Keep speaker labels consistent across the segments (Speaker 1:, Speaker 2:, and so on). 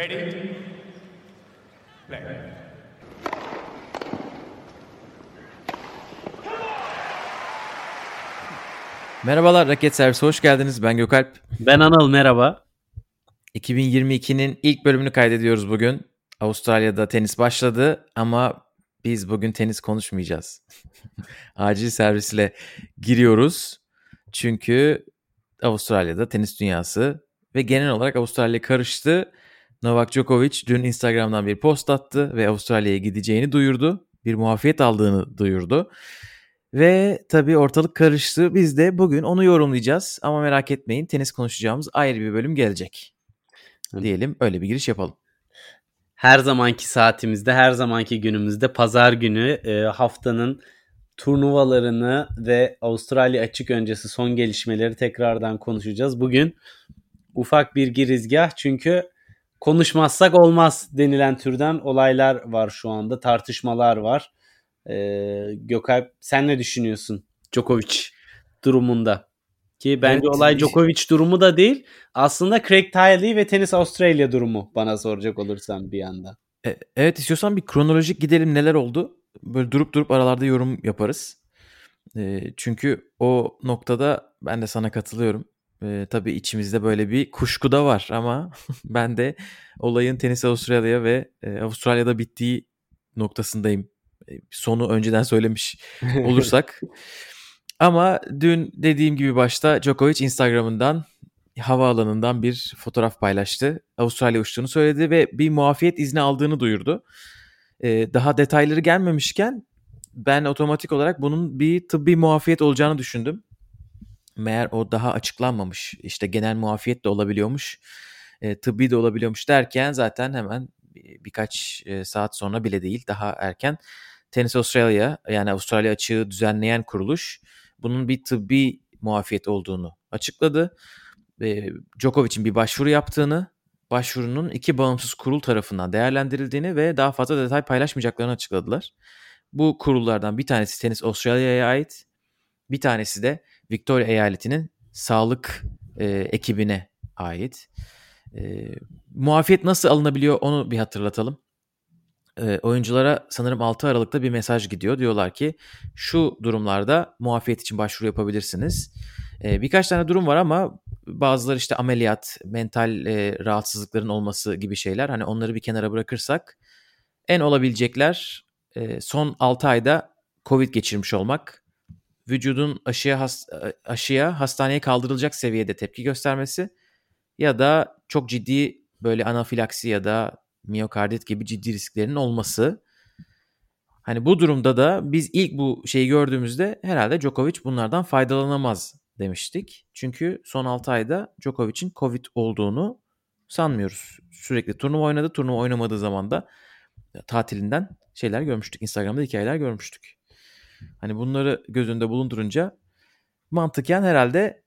Speaker 1: Ready? Play.
Speaker 2: Merhabalar Raket Servisi hoş geldiniz. Ben Gökalp.
Speaker 3: Ben Anıl merhaba.
Speaker 2: 2022'nin ilk bölümünü kaydediyoruz bugün. Avustralya'da tenis başladı ama biz bugün tenis konuşmayacağız. Acil servisle giriyoruz. Çünkü Avustralya'da tenis dünyası ve genel olarak Avustralya karıştı. Novak Djokovic dün Instagram'dan bir post attı ve Avustralya'ya gideceğini duyurdu. Bir muafiyet aldığını duyurdu. Ve tabii ortalık karıştı. Biz de bugün onu yorumlayacağız. Ama merak etmeyin tenis konuşacağımız ayrı bir bölüm gelecek. Diyelim öyle bir giriş yapalım.
Speaker 3: Her zamanki saatimizde, her zamanki günümüzde pazar günü e, haftanın turnuvalarını ve Avustralya açık öncesi son gelişmeleri tekrardan konuşacağız. Bugün ufak bir girizgah çünkü konuşmazsak olmaz denilen türden olaylar var şu anda. Tartışmalar var. Ee, Gökalp sen ne düşünüyorsun Djokovic durumunda? Ki bence
Speaker 2: Evet.
Speaker 3: olay Djokovic durumu da değil. Aslında Craig Tiley ve Tenis Australia durumu bana soracak olursan bir yandan.
Speaker 2: E, evet istiyorsan bir kronolojik gidelim neler oldu. Böyle durup durup aralarda yorum yaparız. E, çünkü o noktada ben de sana katılıyorum. E, tabii içimizde böyle bir kuşku da var ama ben de olayın tenis Avustralya ve e, Avustralya'da bittiği noktasındayım. E, sonu önceden söylemiş olursak. Ama dün dediğim gibi başta Djokovic Instagram'ından havaalanından bir fotoğraf paylaştı. Avustralya uçtuğunu söyledi ve bir muafiyet izni aldığını duyurdu. Ee, daha detayları gelmemişken ben otomatik olarak bunun bir tıbbi muafiyet olacağını düşündüm. Meğer o daha açıklanmamış. İşte genel muafiyet de olabiliyormuş. E, tıbbi de olabiliyormuş derken zaten hemen bir- birkaç e, saat sonra bile değil daha erken Tennis Australia yani Avustralya açığı düzenleyen kuruluş bunun bir tıbbi muafiyet olduğunu açıkladı. E, Djokovic'in bir başvuru yaptığını, başvurunun iki bağımsız kurul tarafından değerlendirildiğini ve daha fazla detay paylaşmayacaklarını açıkladılar. Bu kurullardan bir tanesi Tennis Australia'ya ait, bir tanesi de Victoria eyaletinin sağlık e, ekibine ait. E, muafiyet nasıl alınabiliyor onu bir hatırlatalım. E, oyunculara sanırım 6 Aralık'ta bir mesaj gidiyor. Diyorlar ki şu durumlarda muafiyet için başvuru yapabilirsiniz. E, birkaç tane durum var ama bazıları işte ameliyat, mental e, rahatsızlıkların olması gibi şeyler. Hani onları bir kenara bırakırsak en olabilecekler e, son 6 ayda Covid geçirmiş olmak, vücudun aşıya has- aşıya hastaneye kaldırılacak seviyede tepki göstermesi ya da çok ciddi böyle anafilaksi ya da miyokardit gibi ciddi risklerin olması. Hani bu durumda da biz ilk bu şeyi gördüğümüzde herhalde Djokovic bunlardan faydalanamaz demiştik. Çünkü son 6 ayda Djokovic'in Covid olduğunu sanmıyoruz. Sürekli turnuva oynadı. Turnuva oynamadığı zaman da tatilinden şeyler görmüştük. Instagram'da hikayeler görmüştük. Hani bunları göz önünde bulundurunca mantıken herhalde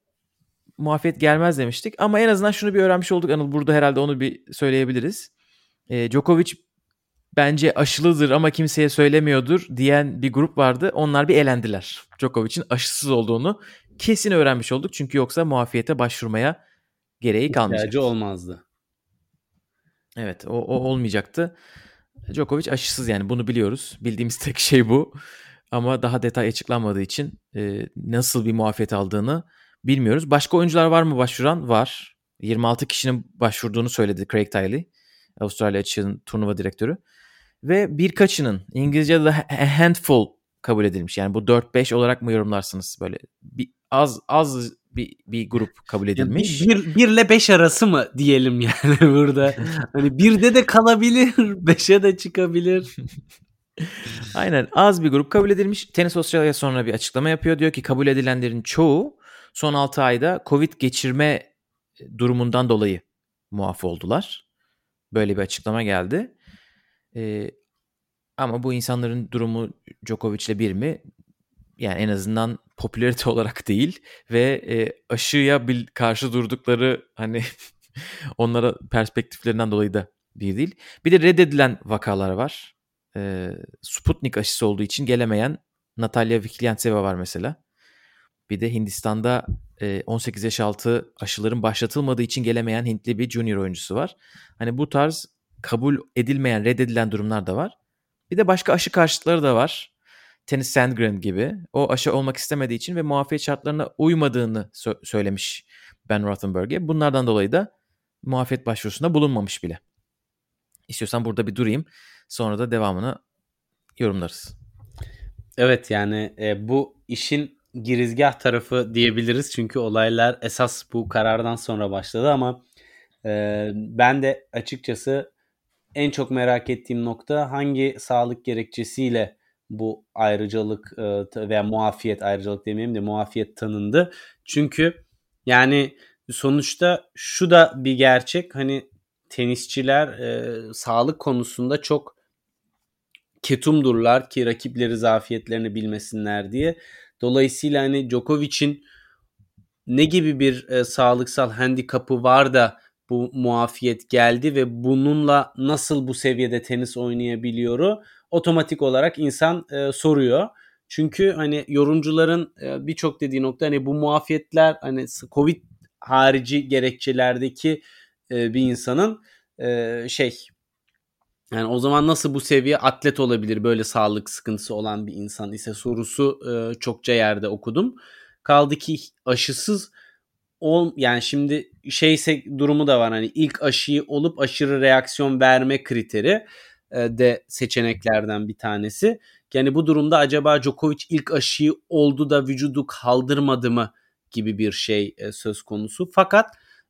Speaker 2: muafiyet gelmez demiştik. Ama en azından şunu bir öğrenmiş olduk. Anıl burada herhalde onu bir söyleyebiliriz. E, Djokovic bence aşılıdır ama kimseye söylemiyordur diyen bir grup vardı. Onlar bir elendiler. Djokovic'in aşısız olduğunu kesin öğrenmiş olduk. Çünkü yoksa muafiyete başvurmaya gereği kalmayacak.
Speaker 3: İhtiyacı olmazdı.
Speaker 2: Evet o, o olmayacaktı. Djokovic aşısız yani bunu biliyoruz. Bildiğimiz tek şey bu. Ama daha detay açıklanmadığı için e, nasıl bir muafiyet aldığını bilmiyoruz. Başka oyuncular var mı başvuran? Var. 26 kişinin başvurduğunu söyledi Craig Tiley. Avustralya açığın turnuva direktörü. Ve birkaçının İngilizce'de de a handful kabul edilmiş. Yani bu 4-5 olarak mı yorumlarsınız böyle? Bir, az az bir, bir grup kabul edilmiş.
Speaker 3: Ya bir, bir ile beş arası mı diyelim yani burada. Hani birde de kalabilir, beşe de çıkabilir.
Speaker 2: Aynen az bir grup kabul edilmiş. Tenis Australia sonra bir açıklama yapıyor. Diyor ki kabul edilenlerin çoğu son 6 ayda Covid geçirme durumundan dolayı muaf oldular. Böyle bir açıklama geldi. Ee, ama bu insanların durumu Djokovic'le bir mi? Yani en azından popülarite olarak değil ve e, aşıya bil- karşı durdukları hani onlara perspektiflerinden dolayı da bir değil. Bir de reddedilen vakalar var. E, Sputnik aşısı olduğu için gelemeyen Natalya Vikliantseva var mesela. Bir de Hindistan'da 18 yaş altı aşıların başlatılmadığı için gelemeyen Hintli bir junior oyuncusu var. Hani bu tarz kabul edilmeyen, reddedilen durumlar da var. Bir de başka aşı karşıtları da var. Tennis Sandgren gibi. O aşı olmak istemediği için ve muafiyet şartlarına uymadığını sö- söylemiş Ben Rothenberg'e. Bunlardan dolayı da muafiyet başvurusunda bulunmamış bile. İstiyorsan burada bir durayım. Sonra da devamını yorumlarız.
Speaker 3: Evet yani e, bu işin girizgah tarafı diyebiliriz. Çünkü olaylar esas bu karardan sonra başladı ama e, ben de açıkçası en çok merak ettiğim nokta hangi sağlık gerekçesiyle bu ayrıcalık e, veya muafiyet ayrıcalık demeyeyim de muafiyet tanındı. Çünkü yani sonuçta şu da bir gerçek hani tenisçiler e, sağlık konusunda çok ketumdurlar ki rakipleri zafiyetlerini bilmesinler diye. Dolayısıyla hani Djokovic'in ne gibi bir e, sağlıksal handikapı var da bu muafiyet geldi ve bununla nasıl bu seviyede tenis oynayabiliyoru otomatik olarak insan e, soruyor. Çünkü hani yorumcuların e, birçok dediği nokta hani bu muafiyetler hani Covid harici gerekçelerdeki e, bir insanın e, şey yani o zaman nasıl bu seviye atlet olabilir böyle sağlık sıkıntısı olan bir insan ise sorusu e, çokça yerde okudum. Kaldı ki aşısız ol yani şimdi şeyse durumu da var hani ilk aşıyı olup aşırı reaksiyon verme kriteri e, de seçeneklerden bir tanesi. Yani bu durumda acaba Djokovic ilk aşıyı oldu da vücudu kaldırmadı mı gibi bir şey e, söz konusu. Fakat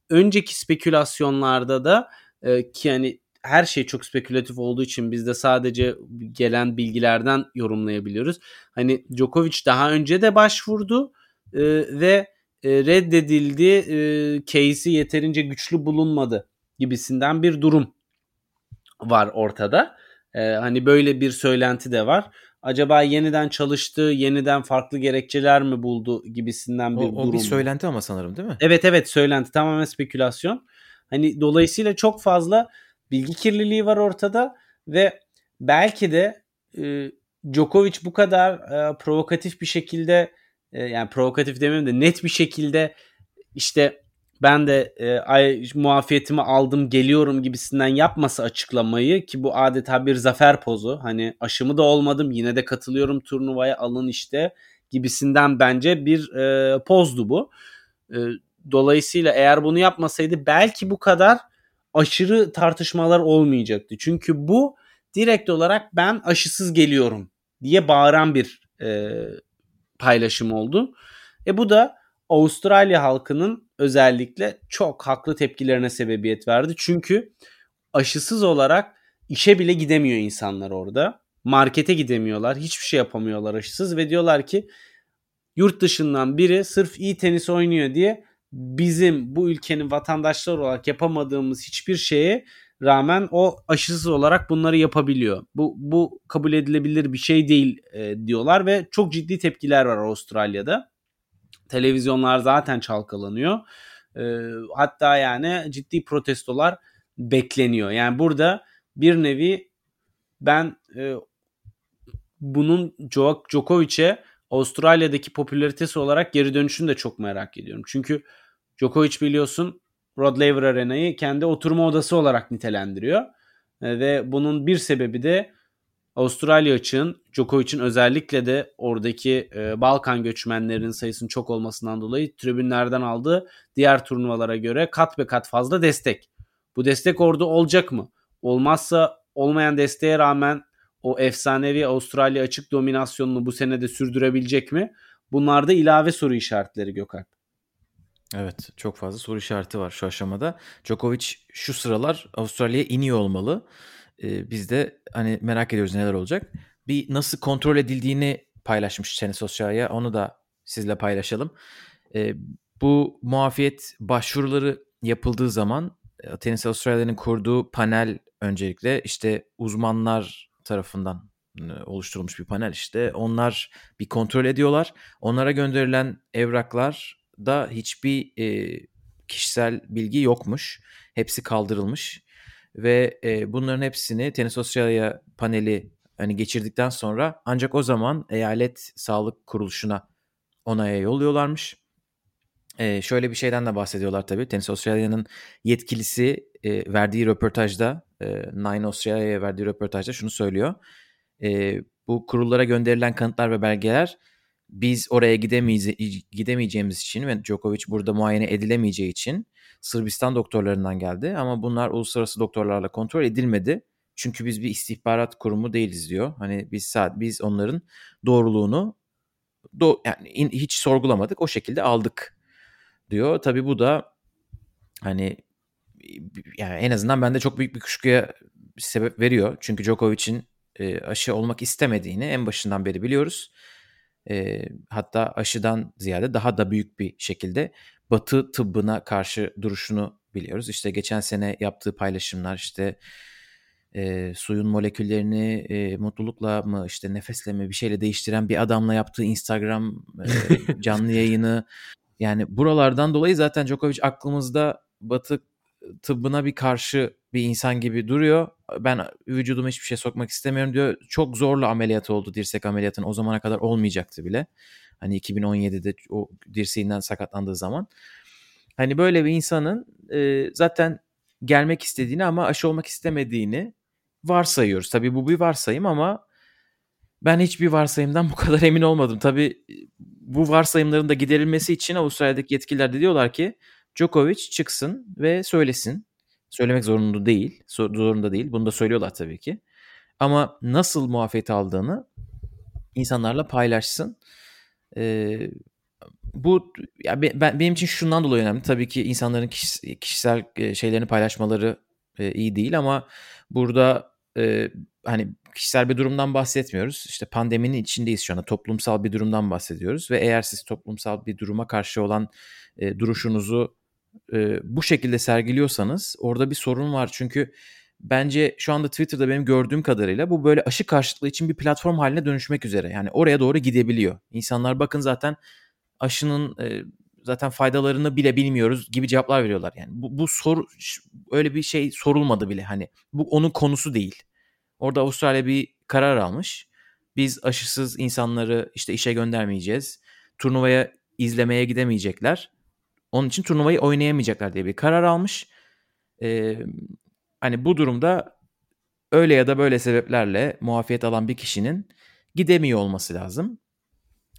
Speaker 3: önceki spekülasyonlarda da e, ki yani her şey çok spekülatif olduğu için biz de sadece gelen bilgilerden yorumlayabiliyoruz. Hani Djokovic daha önce de başvurdu e, ve e, reddedildi. E, case'i yeterince güçlü bulunmadı gibisinden bir durum var ortada. E, hani böyle bir söylenti de var. Acaba yeniden çalıştı, yeniden farklı gerekçeler mi buldu gibisinden bir
Speaker 2: o,
Speaker 3: durum.
Speaker 2: O bir söylenti ama sanırım değil mi?
Speaker 3: Evet evet söylenti tamamen spekülasyon. Hani dolayısıyla çok fazla bilgi kirliliği var ortada ve belki de e, Djokovic bu kadar e, provokatif bir şekilde e, yani provokatif demeyeyim de net bir şekilde işte ben de e, ay, muafiyetimi aldım geliyorum gibisinden yapmasa açıklamayı ki bu adeta bir zafer pozu. Hani aşımı da olmadım yine de katılıyorum turnuvaya alın işte gibisinden bence bir e, pozdu bu. E, dolayısıyla eğer bunu yapmasaydı belki bu kadar aşırı tartışmalar olmayacaktı. Çünkü bu direkt olarak ben aşısız geliyorum diye bağıran bir e, paylaşım oldu. E bu da Avustralya halkının özellikle çok haklı tepkilerine sebebiyet verdi. Çünkü aşısız olarak işe bile gidemiyor insanlar orada. Markete gidemiyorlar. Hiçbir şey yapamıyorlar aşısız ve diyorlar ki yurt dışından biri sırf iyi tenis oynuyor diye bizim bu ülkenin vatandaşları olarak yapamadığımız hiçbir şeye rağmen o aşısız olarak bunları yapabiliyor. Bu bu kabul edilebilir bir şey değil e, diyorlar ve çok ciddi tepkiler var Avustralya'da. Televizyonlar zaten çalkalanıyor. E, hatta yani ciddi protestolar bekleniyor. Yani burada bir nevi ben e, bunun Djokovic'e Avustralya'daki popülaritesi olarak geri dönüşünü de çok merak ediyorum. Çünkü Djokovic biliyorsun Rod Laver Arena'yı kendi oturma odası olarak nitelendiriyor. E, ve bunun bir sebebi de Avustralya açığın Djokovic'in özellikle de oradaki e, Balkan göçmenlerinin sayısının çok olmasından dolayı tribünlerden aldığı diğer turnuvalara göre kat be kat fazla destek. Bu destek orada olacak mı? Olmazsa olmayan desteğe rağmen o efsanevi Avustralya açık dominasyonunu bu sene de sürdürebilecek mi? Bunlar da ilave soru işaretleri Gökalp.
Speaker 2: Evet çok fazla soru işareti var şu aşamada. Djokovic şu sıralar Avustralya'ya iniyor olmalı. Ee, biz de hani merak ediyoruz neler olacak. Bir nasıl kontrol edildiğini paylaşmış Tenis Sosyal'ya onu da sizle paylaşalım. Ee, bu muafiyet başvuruları yapıldığı zaman e, Tenis Avustralya'nın kurduğu panel öncelikle işte uzmanlar tarafından e, oluşturulmuş bir panel işte. Onlar bir kontrol ediyorlar. Onlara gönderilen evraklar da hiçbir e, kişisel bilgi yokmuş. Hepsi kaldırılmış ve e, bunların hepsini Tenis Avustralya paneli hani geçirdikten sonra ancak o zaman eyalet sağlık kuruluşuna onaya yolluyorlarmış. Ee, şöyle bir şeyden de bahsediyorlar tabii. Tenis Avustralya'nın yetkilisi e, verdiği röportajda, e, Nine Australia'ya verdiği röportajda şunu söylüyor. E, bu kurullara gönderilen kanıtlar ve belgeler biz oraya gidemeyeceğimiz için ve Djokovic burada muayene edilemeyeceği için Sırbistan doktorlarından geldi. Ama bunlar uluslararası doktorlarla kontrol edilmedi. Çünkü biz bir istihbarat kurumu değiliz diyor. Hani biz saat biz onların doğruluğunu do, yani in, hiç sorgulamadık. O şekilde aldık diyor. Tabii bu da hani yani en azından bende çok büyük bir kuşkuya sebep veriyor. Çünkü Djokovic'in e, aşı olmak istemediğini en başından beri biliyoruz. E, hatta aşıdan ziyade daha da büyük bir şekilde Batı tıbbına karşı duruşunu biliyoruz. İşte geçen sene yaptığı paylaşımlar işte e, suyun moleküllerini e, mutlulukla mı işte nefesle mi bir şeyle değiştiren bir adamla yaptığı Instagram e, canlı yayını yani buralardan dolayı zaten Djokovic aklımızda Batı tıbbına bir karşı bir insan gibi duruyor. Ben vücuduma hiçbir şey sokmak istemiyorum diyor. Çok zorla ameliyat oldu dirsek ameliyatın. O zamana kadar olmayacaktı bile. Hani 2017'de o dirseğinden sakatlandığı zaman. Hani böyle bir insanın e, zaten gelmek istediğini ama aşı olmak istemediğini varsayıyoruz. Tabii bu bir varsayım ama ben hiçbir varsayımdan bu kadar emin olmadım. Tabii bu varsayımların da giderilmesi için Avustralya'daki yetkililer de diyorlar ki Djokovic çıksın ve söylesin. Söylemek zorunda değil. Zorunda değil. Bunu da söylüyorlar tabii ki. Ama nasıl muafiyet aldığını insanlarla paylaşsın. Ee, bu ya ben benim için şundan dolayı önemli. Tabii ki insanların kişisel şeylerini paylaşmaları iyi değil ama burada e, hani kişisel bir durumdan bahsetmiyoruz. İşte pandeminin içindeyiz şu anda. Toplumsal bir durumdan bahsediyoruz ve eğer siz toplumsal bir duruma karşı olan e, duruşunuzu e, bu şekilde sergiliyorsanız orada bir sorun var. Çünkü bence şu anda Twitter'da benim gördüğüm kadarıyla bu böyle aşı karşıtlığı için bir platform haline dönüşmek üzere. Yani oraya doğru gidebiliyor. İnsanlar bakın zaten aşının e, zaten faydalarını bile bilmiyoruz gibi cevaplar veriyorlar. Yani bu, bu soru öyle bir şey sorulmadı bile hani. Bu onun konusu değil. Orada Avustralya bir karar almış. Biz aşısız insanları işte işe göndermeyeceğiz. Turnuvaya izlemeye gidemeyecekler. Onun için turnuvayı oynayamayacaklar diye bir karar almış. Ee, hani bu durumda öyle ya da böyle sebeplerle muafiyet alan bir kişinin gidemiyor olması lazım.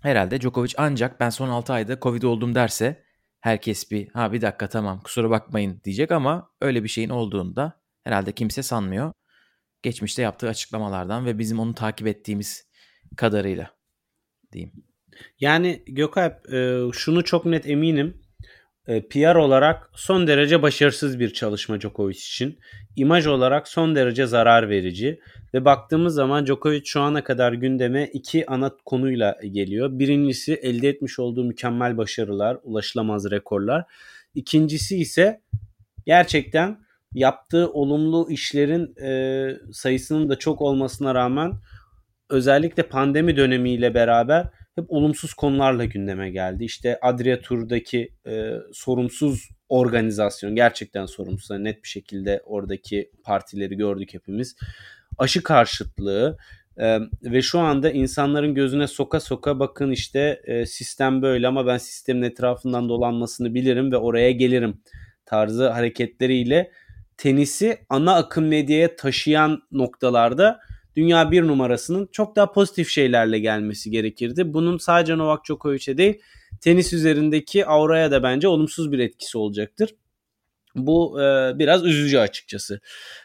Speaker 2: Herhalde Djokovic ancak ben son 6 ayda Covid oldum derse herkes bir ha bir dakika tamam kusura bakmayın diyecek ama öyle bir şeyin olduğunda herhalde kimse sanmıyor. Geçmişte yaptığı açıklamalardan ve bizim onu takip ettiğimiz kadarıyla diyeyim.
Speaker 3: Yani Gökalp e, şunu çok net eminim. E, PR olarak son derece başarısız bir çalışma Djokovic için. İmaj olarak son derece zarar verici. Ve baktığımız zaman Djokovic şu ana kadar gündeme iki ana konuyla geliyor. Birincisi elde etmiş olduğu mükemmel başarılar, ulaşılamaz rekorlar. İkincisi ise gerçekten yaptığı olumlu işlerin e, sayısının da çok olmasına rağmen özellikle pandemi dönemiyle beraber hep olumsuz konularla gündeme geldi. İşte Adria Tur'daki e, sorumsuz organizasyon gerçekten sorumsuz. Yani net bir şekilde oradaki partileri gördük hepimiz. Aşı karşıtlığı e, ve şu anda insanların gözüne soka soka bakın işte e, sistem böyle ama ben sistemin etrafından dolanmasını bilirim ve oraya gelirim tarzı hareketleriyle tenisi ana akım medyaya taşıyan noktalarda dünya bir numarasının çok daha pozitif şeylerle gelmesi gerekirdi. Bunun sadece Novak Djokovic'e değil tenis üzerindeki auraya da bence olumsuz bir etkisi olacaktır. Bu e, biraz üzücü açıkçası.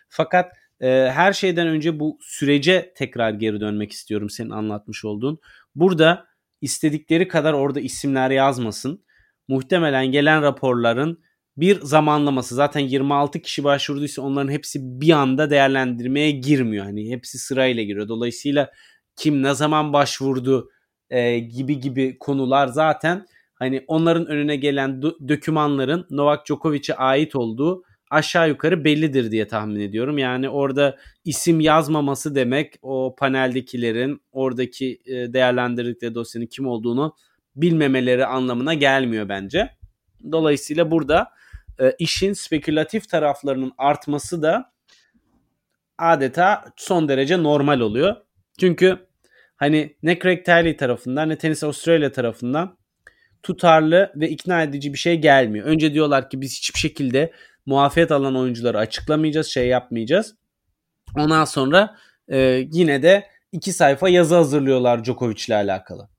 Speaker 3: Fakat e, her şeyden önce bu sürece tekrar geri dönmek istiyorum senin anlatmış olduğun. Burada istedikleri kadar orada isimler yazmasın. Muhtemelen gelen raporların bir zamanlaması zaten 26 kişi başvurduysa onların hepsi bir anda değerlendirmeye girmiyor. Hani hepsi sırayla giriyor. Dolayısıyla kim ne zaman başvurdu e, gibi gibi konular zaten hani onların önüne gelen dokümanların Novak Djokovic'e ait olduğu aşağı yukarı bellidir diye tahmin ediyorum. Yani orada isim yazmaması demek o paneldekilerin oradaki e, değerlendirdikleri dosyanın kim olduğunu bilmemeleri anlamına gelmiyor bence. Dolayısıyla burada e, işin spekülatif taraflarının artması da adeta son derece normal oluyor. Çünkü hani ne Craig Tiley tarafından ne Tennis Australia tarafından tutarlı ve ikna edici bir şey gelmiyor. Önce diyorlar ki biz hiçbir şekilde muafiyet alan oyuncuları açıklamayacağız, şey yapmayacağız. Ondan sonra e, yine de iki sayfa yazı hazırlıyorlar Djokovic ile alakalı.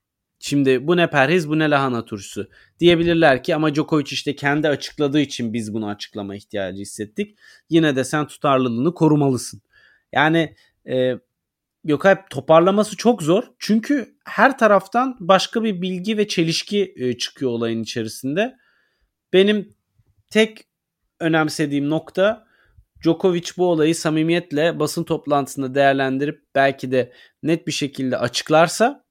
Speaker 3: Şimdi bu ne perhiz bu ne lahana turşusu. Diyebilirler ki ama Djokovic işte kendi açıkladığı için biz bunu açıklama ihtiyacı hissettik. Yine de sen tutarlılığını korumalısın. Yani e, Gökay toparlaması çok zor. Çünkü her taraftan başka bir bilgi ve çelişki e, çıkıyor olayın içerisinde. Benim tek önemsediğim nokta Djokovic bu olayı samimiyetle basın toplantısında değerlendirip belki de net bir şekilde açıklarsa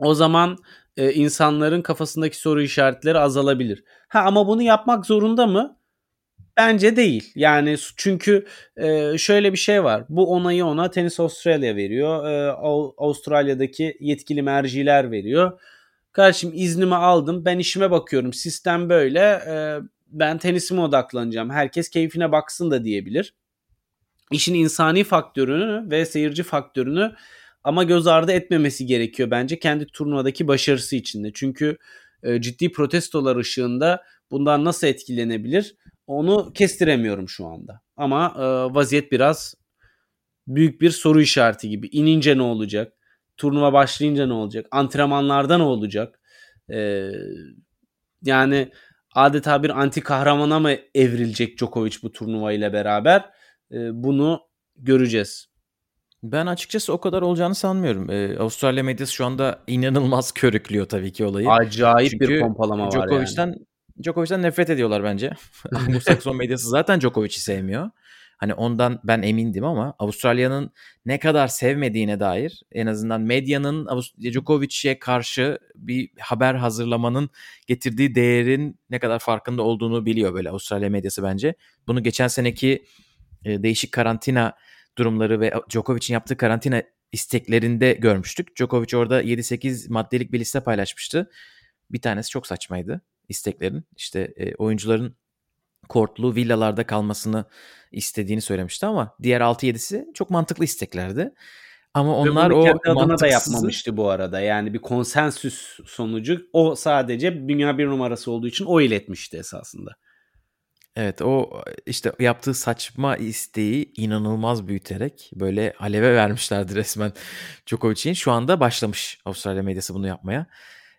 Speaker 3: o zaman e, insanların kafasındaki soru işaretleri azalabilir. Ha ama bunu yapmak zorunda mı? Bence değil. Yani çünkü e, şöyle bir şey var. Bu onayı ona Tenis Australia veriyor. E, Avustralya'daki yetkili merciler veriyor. Kardeşim iznimi aldım. Ben işime bakıyorum. Sistem böyle. E, ben tenisime odaklanacağım. Herkes keyfine baksın da diyebilir. İşin insani faktörünü ve seyirci faktörünü ama göz ardı etmemesi gerekiyor bence kendi turnuvadaki başarısı içinde. Çünkü e, ciddi protestolar ışığında bundan nasıl etkilenebilir onu kestiremiyorum şu anda. Ama e, vaziyet biraz büyük bir soru işareti gibi. İnince ne olacak? Turnuva başlayınca ne olacak? Antrenmanlarda ne olacak? E, yani adeta bir anti kahramana mı evrilecek Djokovic bu turnuva ile beraber? E, bunu göreceğiz.
Speaker 2: Ben açıkçası o kadar olacağını sanmıyorum. Ee, Avustralya medyası şu anda inanılmaz körüklüyor tabii ki olayı.
Speaker 3: Acayip Çünkü bir pompalama
Speaker 2: Djokovic'ten,
Speaker 3: var yani.
Speaker 2: Djokovic'ten nefret ediyorlar bence. Anglo-Sakson medyası zaten Djokovic'i sevmiyor. Hani ondan ben emindim ama Avustralya'nın ne kadar sevmediğine dair en azından medyanın Djokovic'e karşı bir haber hazırlamanın getirdiği değerin ne kadar farkında olduğunu biliyor böyle Avustralya medyası bence. Bunu geçen seneki e, değişik karantina durumları ve Djokovic'in yaptığı karantina isteklerinde görmüştük. Djokovic orada 7-8 maddelik bir liste paylaşmıştı. Bir tanesi çok saçmaydı isteklerin. İşte e, oyuncuların kortlu villalarda kalmasını istediğini söylemişti ama diğer 6-7'si çok mantıklı isteklerdi. Ama onlar o
Speaker 3: kendi adına da yapmamıştı bu arada. Yani bir konsensüs sonucu o sadece dünya bir numarası olduğu için o iletmişti esasında.
Speaker 2: Evet o işte yaptığı saçma isteği inanılmaz büyüterek böyle aleve vermişlerdi resmen Djokovic'in. Şu anda başlamış Avustralya medyası bunu yapmaya.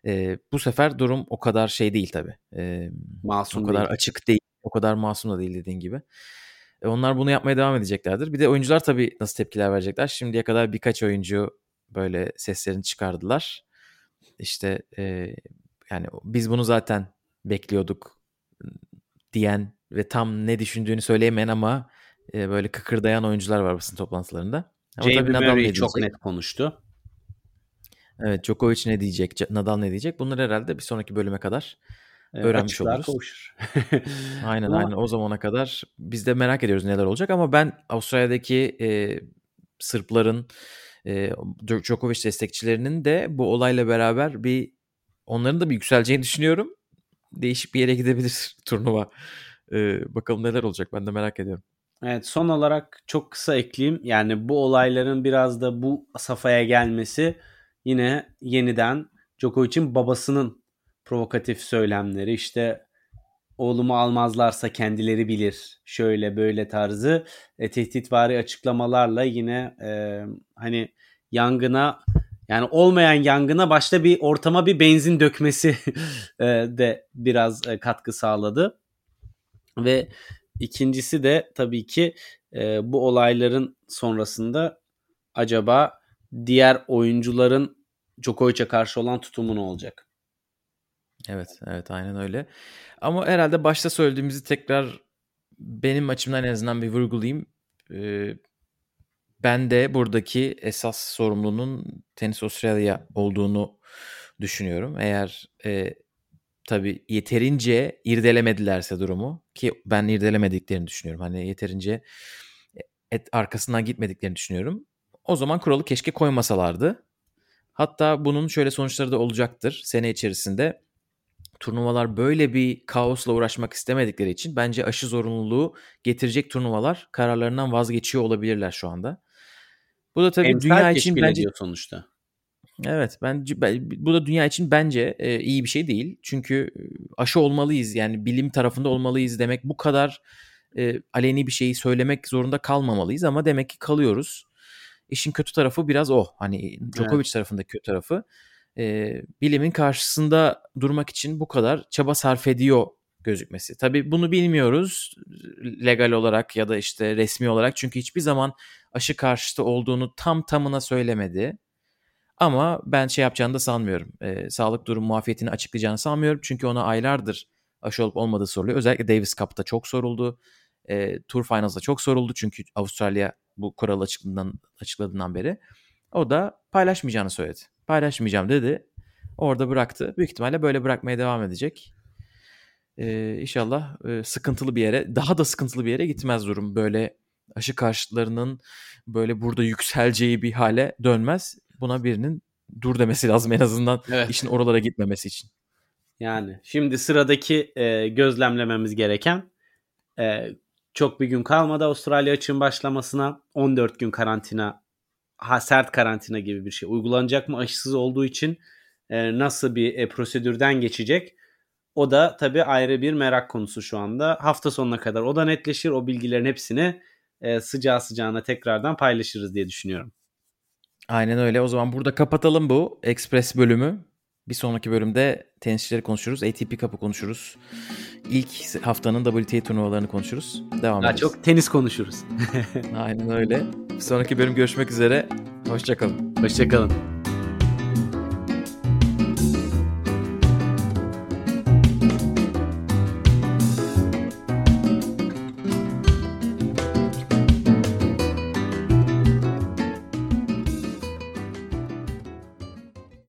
Speaker 2: Ee, bu sefer durum o kadar şey değil tabii. Ee, masum O kadar değil. açık değil. O kadar masum da değil dediğin gibi. E, onlar bunu yapmaya devam edeceklerdir. Bir de oyuncular tabii nasıl tepkiler verecekler. Şimdiye kadar birkaç oyuncu böyle seslerini çıkardılar. İşte e, yani biz bunu zaten bekliyorduk diyen ve tam ne düşündüğünü söyleyemeyen ama e, böyle kıkırdayan oyuncular var basın toplantılarında.
Speaker 3: Ama tabii Murray çok net konuştu.
Speaker 2: Evet Djokovic ne diyecek, Nadal ne diyecek? Bunları herhalde bir sonraki bölüme kadar evet, öğrenmiş oluruz. Kavuşur. aynen ama... aynen o zamana kadar biz de merak ediyoruz neler olacak ama ben Avustralya'daki e, Sırpların e, Djokovic destekçilerinin de bu olayla beraber bir onların da bir yükseleceğini düşünüyorum. Değişik bir yere gidebilir turnuva. Ee, bakalım neler olacak ben de merak ediyorum.
Speaker 3: Evet son olarak çok kısa ekleyeyim. Yani bu olayların biraz da bu safhaya gelmesi yine yeniden Djokovic'in babasının provokatif söylemleri işte oğlumu almazlarsa kendileri bilir şöyle böyle tarzı e, tehditvari açıklamalarla yine e, hani yangına yani olmayan yangına başta bir ortama bir benzin dökmesi e, de biraz e, katkı sağladı. Ve ikincisi de tabii ki e, bu olayların sonrasında acaba diğer oyuncuların Djokovic'e karşı olan tutumu ne olacak?
Speaker 2: Evet, evet aynen öyle. Ama herhalde başta söylediğimizi tekrar benim açımdan en azından bir vurgulayayım. Ee, ben de buradaki esas sorumlunun Tenis Australia olduğunu düşünüyorum. Eğer e, tabii yeterince irdelemedilerse durumu ki ben irdelemediklerini düşünüyorum. Hani yeterince et arkasından gitmediklerini düşünüyorum. O zaman kuralı keşke koymasalardı. Hatta bunun şöyle sonuçları da olacaktır. Sene içerisinde turnuvalar böyle bir kaosla uğraşmak istemedikleri için bence aşı zorunluluğu getirecek turnuvalar kararlarından vazgeçiyor olabilirler şu anda. Bu da tabii Emsal dünya için bence
Speaker 3: sonuçta.
Speaker 2: Evet ben, bu da dünya için bence e, iyi bir şey değil. Çünkü e, aşı olmalıyız yani bilim tarafında olmalıyız demek bu kadar e, aleni bir şeyi söylemek zorunda kalmamalıyız ama demek ki kalıyoruz. İşin kötü tarafı biraz o. Hani Djokovic evet. tarafındaki kötü tarafı. E, bilimin karşısında durmak için bu kadar çaba sarf ediyor gözükmesi. Tabii bunu bilmiyoruz legal olarak ya da işte resmi olarak çünkü hiçbir zaman aşı karşıtı olduğunu tam tamına söylemedi. Ama ben şey yapacağını da sanmıyorum. E, sağlık durum muafiyetini açıklayacağını sanmıyorum. Çünkü ona aylardır aşı olup olmadığı soruluyor. Özellikle Davis Cup'ta çok soruldu. E, Tour Finals'da çok soruldu. Çünkü Avustralya bu kural açıkladığından, açıkladığından beri. O da paylaşmayacağını söyledi. Paylaşmayacağım dedi. Orada bıraktı. Büyük ihtimalle böyle bırakmaya devam edecek. Ee, inşallah e, sıkıntılı bir yere, daha da sıkıntılı bir yere gitmez durum. Böyle aşı karşıtlarının böyle burada yükseleceği bir hale dönmez. Buna birinin dur demesi lazım en azından evet. işin oralara gitmemesi için.
Speaker 3: Yani şimdi sıradaki e, gözlemlememiz gereken e, çok bir gün kalmadı Avustralya açığın başlamasına 14 gün karantina ha, sert karantina gibi bir şey uygulanacak mı aşısız olduğu için e, nasıl bir e, prosedürden geçecek o da tabii ayrı bir merak konusu şu anda. Hafta sonuna kadar o da netleşir. O bilgilerin hepsini e, sıcağı sıcağına tekrardan paylaşırız diye düşünüyorum.
Speaker 2: Aynen öyle. O zaman burada kapatalım bu Express bölümü. Bir sonraki bölümde tenisçileri konuşuruz. ATP Cup'ı konuşuruz. İlk haftanın WTA turnuvalarını konuşuruz. Devam
Speaker 3: Daha çok tenis konuşuruz.
Speaker 2: Aynen öyle. Bir sonraki bölüm görüşmek üzere. Hoşçakalın.
Speaker 3: Hoşçakalın.